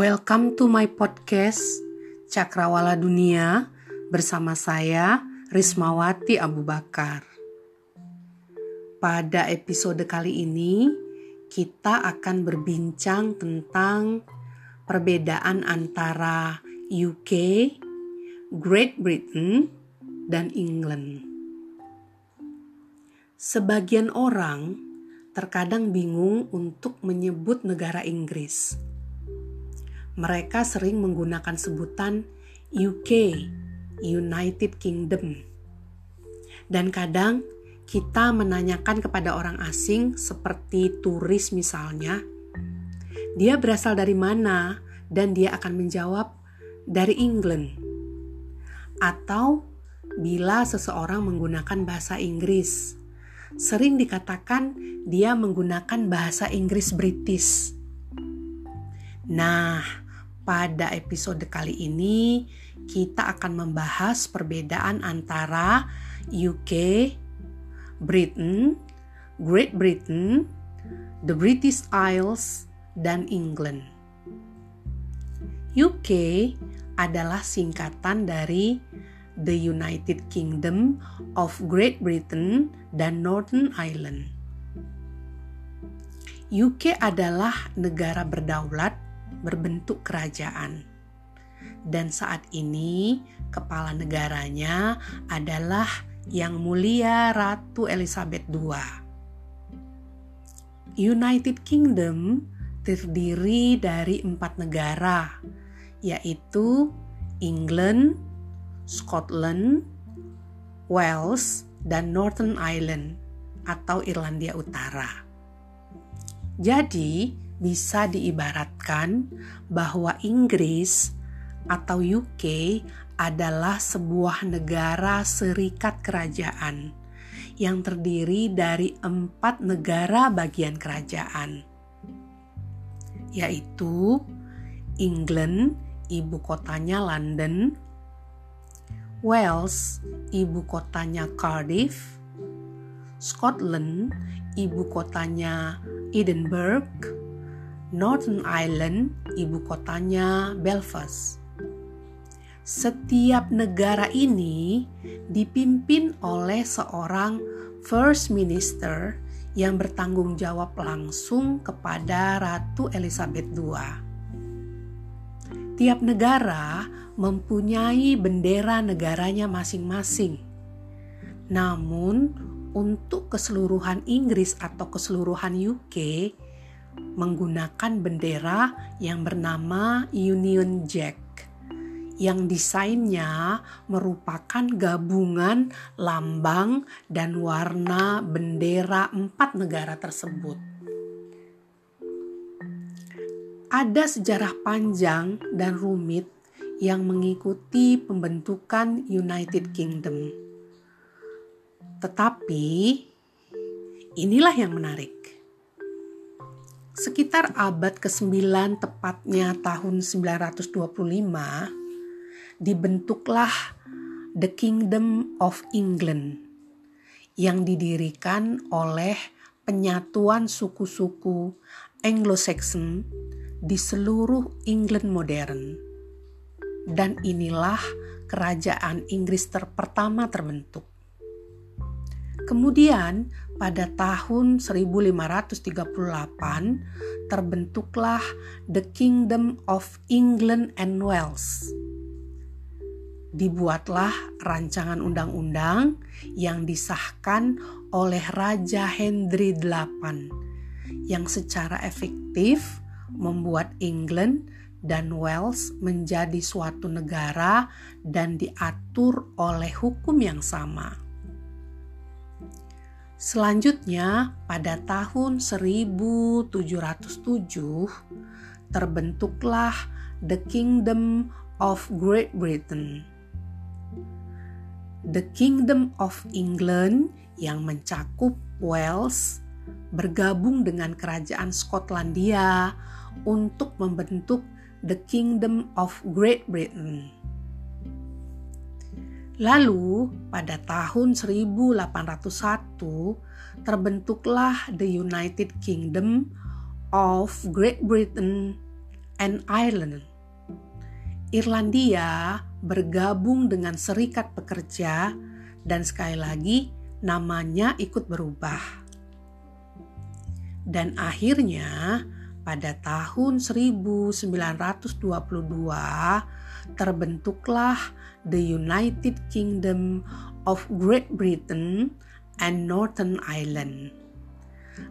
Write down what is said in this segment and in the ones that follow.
Welcome to my podcast Cakrawala Dunia bersama saya Rismawati Abu Bakar. Pada episode kali ini kita akan berbincang tentang perbedaan antara UK, Great Britain, dan England. Sebagian orang terkadang bingung untuk menyebut negara Inggris mereka sering menggunakan sebutan UK, United Kingdom. Dan kadang kita menanyakan kepada orang asing seperti turis misalnya, dia berasal dari mana dan dia akan menjawab dari England. Atau bila seseorang menggunakan bahasa Inggris, sering dikatakan dia menggunakan bahasa Inggris British. Nah, pada episode kali ini, kita akan membahas perbedaan antara UK, Britain, Great Britain, the British Isles, dan England. UK adalah singkatan dari The United Kingdom of Great Britain dan Northern Ireland. UK adalah negara berdaulat berbentuk kerajaan. Dan saat ini kepala negaranya adalah Yang Mulia Ratu Elizabeth II. United Kingdom terdiri dari empat negara, yaitu England, Scotland, Wales, dan Northern Ireland atau Irlandia Utara. Jadi, bisa diibaratkan bahwa Inggris atau UK adalah sebuah negara serikat kerajaan yang terdiri dari empat negara bagian kerajaan, yaitu England, ibu kotanya London, Wales, ibu kotanya Cardiff, Scotland, ibu kotanya Edinburgh, Northern Ireland, ibu kotanya Belfast. Setiap negara ini dipimpin oleh seorang First Minister yang bertanggung jawab langsung kepada Ratu Elizabeth II. Tiap negara mempunyai bendera negaranya masing-masing. Namun, untuk keseluruhan Inggris atau keseluruhan UK, menggunakan bendera yang bernama Union Jack yang desainnya merupakan gabungan lambang dan warna bendera empat negara tersebut. Ada sejarah panjang dan rumit yang mengikuti pembentukan United Kingdom. Tetapi inilah yang menarik sekitar abad ke-9 tepatnya tahun 925 dibentuklah The Kingdom of England yang didirikan oleh penyatuan suku-suku Anglo-Saxon di seluruh England modern. Dan inilah kerajaan Inggris terpertama terbentuk. Kemudian pada tahun 1538 terbentuklah The Kingdom of England and Wales. Dibuatlah rancangan undang-undang yang disahkan oleh Raja Henry VIII yang secara efektif membuat England dan Wales menjadi suatu negara dan diatur oleh hukum yang sama. Selanjutnya, pada tahun 1707 terbentuklah The Kingdom of Great Britain. The Kingdom of England yang mencakup Wales bergabung dengan kerajaan Skotlandia untuk membentuk The Kingdom of Great Britain. Lalu, pada tahun 1801 terbentuklah the United Kingdom of Great Britain and Ireland. Irlandia bergabung dengan serikat pekerja dan sekali lagi namanya ikut berubah. Dan akhirnya pada tahun 1922 terbentuklah the United Kingdom of Great Britain and Northern Ireland.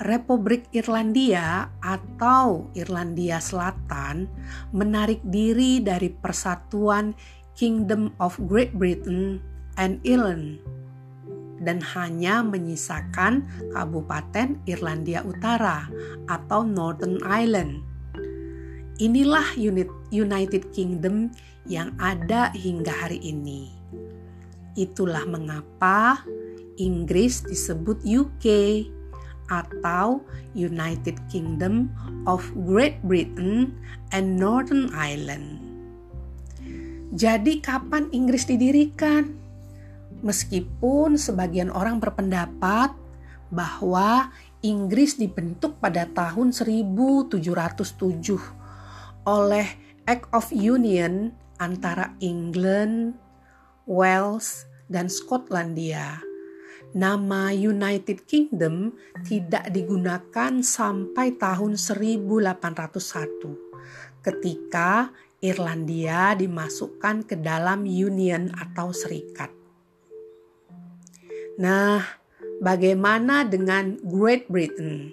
Republik Irlandia atau Irlandia Selatan menarik diri dari persatuan Kingdom of Great Britain and Ireland dan hanya menyisakan Kabupaten Irlandia Utara atau Northern Ireland. Inilah unit United Kingdom yang ada hingga hari ini. Itulah mengapa Inggris disebut UK atau United Kingdom of Great Britain and Northern Ireland. Jadi kapan Inggris didirikan? Meskipun sebagian orang berpendapat bahwa Inggris dibentuk pada tahun 1707 oleh Act of Union antara England, Wales, dan Skotlandia. Nama United Kingdom tidak digunakan sampai tahun 1801 ketika Irlandia dimasukkan ke dalam Union atau serikat. Nah, bagaimana dengan Great Britain?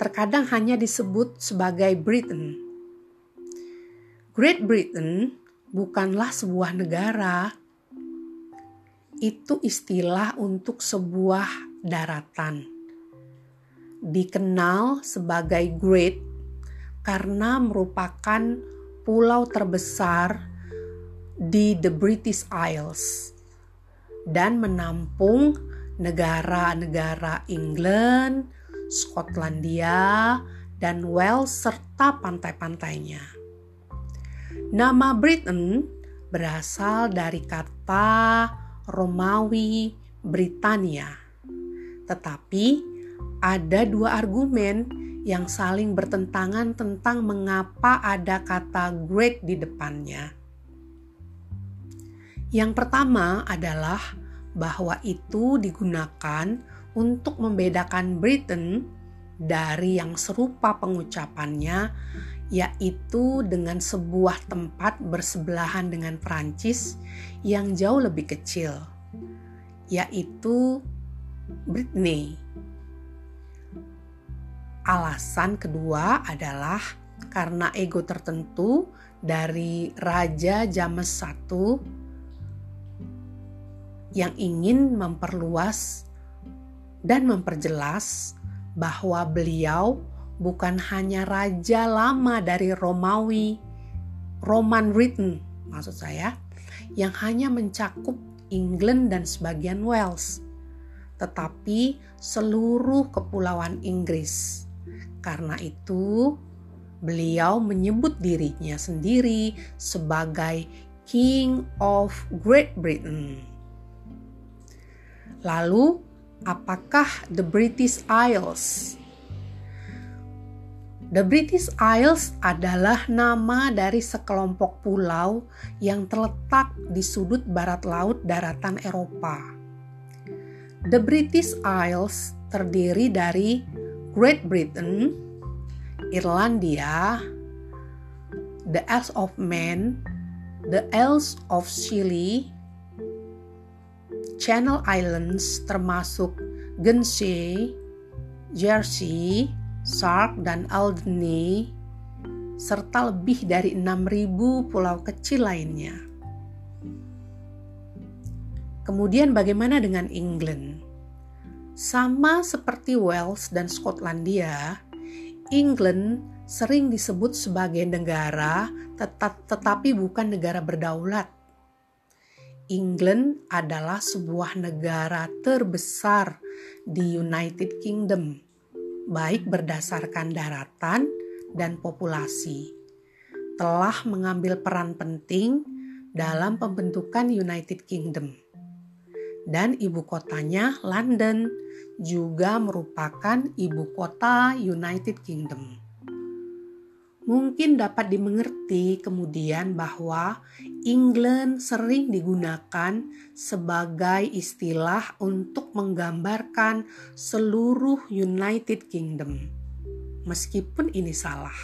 Terkadang hanya disebut sebagai Britain. Great Britain bukanlah sebuah negara. Itu istilah untuk sebuah daratan. Dikenal sebagai Great karena merupakan pulau terbesar di the British Isles dan menampung negara-negara England, Skotlandia, dan Wales serta pantai-pantainya. Nama Britain berasal dari kata Romawi Britania. Tetapi ada dua argumen yang saling bertentangan tentang mengapa ada kata great di depannya. Yang pertama adalah bahwa itu digunakan untuk membedakan Britain dari yang serupa pengucapannya, yaitu dengan sebuah tempat bersebelahan dengan Prancis yang jauh lebih kecil, yaitu Britney. Alasan kedua adalah karena ego tertentu dari Raja James I yang ingin memperluas dan memperjelas bahwa beliau bukan hanya raja lama dari Romawi, Roman written maksud saya, yang hanya mencakup England dan sebagian Wales, tetapi seluruh kepulauan Inggris. Karena itu, beliau menyebut dirinya sendiri sebagai King of Great Britain. Lalu, apakah the British Isles? The British Isles adalah nama dari sekelompok pulau yang terletak di sudut barat laut daratan Eropa. The British Isles terdiri dari Great Britain, Irlandia, the Isles of Man, the Isles of Scilly, Channel Islands termasuk Guernsey, Jersey, Sark, dan Alderney, serta lebih dari 6.000 pulau kecil lainnya. Kemudian bagaimana dengan England? Sama seperti Wales dan Skotlandia, England sering disebut sebagai negara tetapi bukan negara berdaulat England adalah sebuah negara terbesar di United Kingdom, baik berdasarkan daratan dan populasi. Telah mengambil peran penting dalam pembentukan United Kingdom. Dan ibu kotanya London juga merupakan ibu kota United Kingdom. Mungkin dapat dimengerti kemudian bahwa England sering digunakan sebagai istilah untuk menggambarkan seluruh United Kingdom, meskipun ini salah.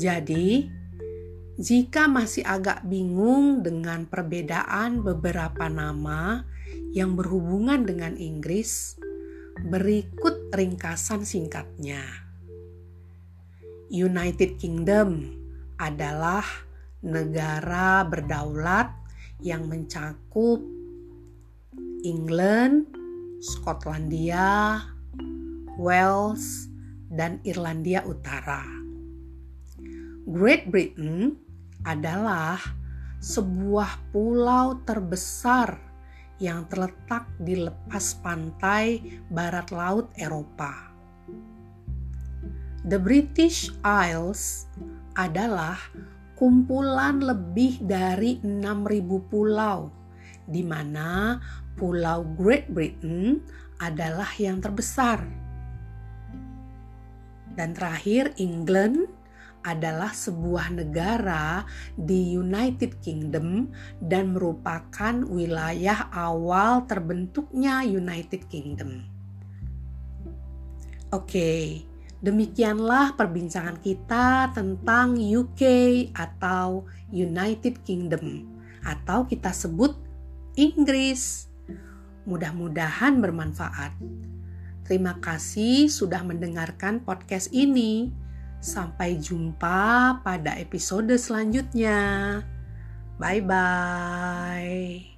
Jadi, jika masih agak bingung dengan perbedaan beberapa nama yang berhubungan dengan Inggris, berikut ringkasan singkatnya. United Kingdom adalah negara berdaulat yang mencakup England, Skotlandia, Wales, dan Irlandia Utara. Great Britain adalah sebuah pulau terbesar yang terletak di lepas pantai barat laut Eropa. The British Isles adalah kumpulan lebih dari 6.000 pulau, di mana Pulau Great Britain adalah yang terbesar. Dan terakhir, England adalah sebuah negara di United Kingdom dan merupakan wilayah awal terbentuknya United Kingdom. Oke, okay, Demikianlah perbincangan kita tentang UK atau United Kingdom atau kita sebut Inggris. Mudah-mudahan bermanfaat. Terima kasih sudah mendengarkan podcast ini. Sampai jumpa pada episode selanjutnya. Bye bye.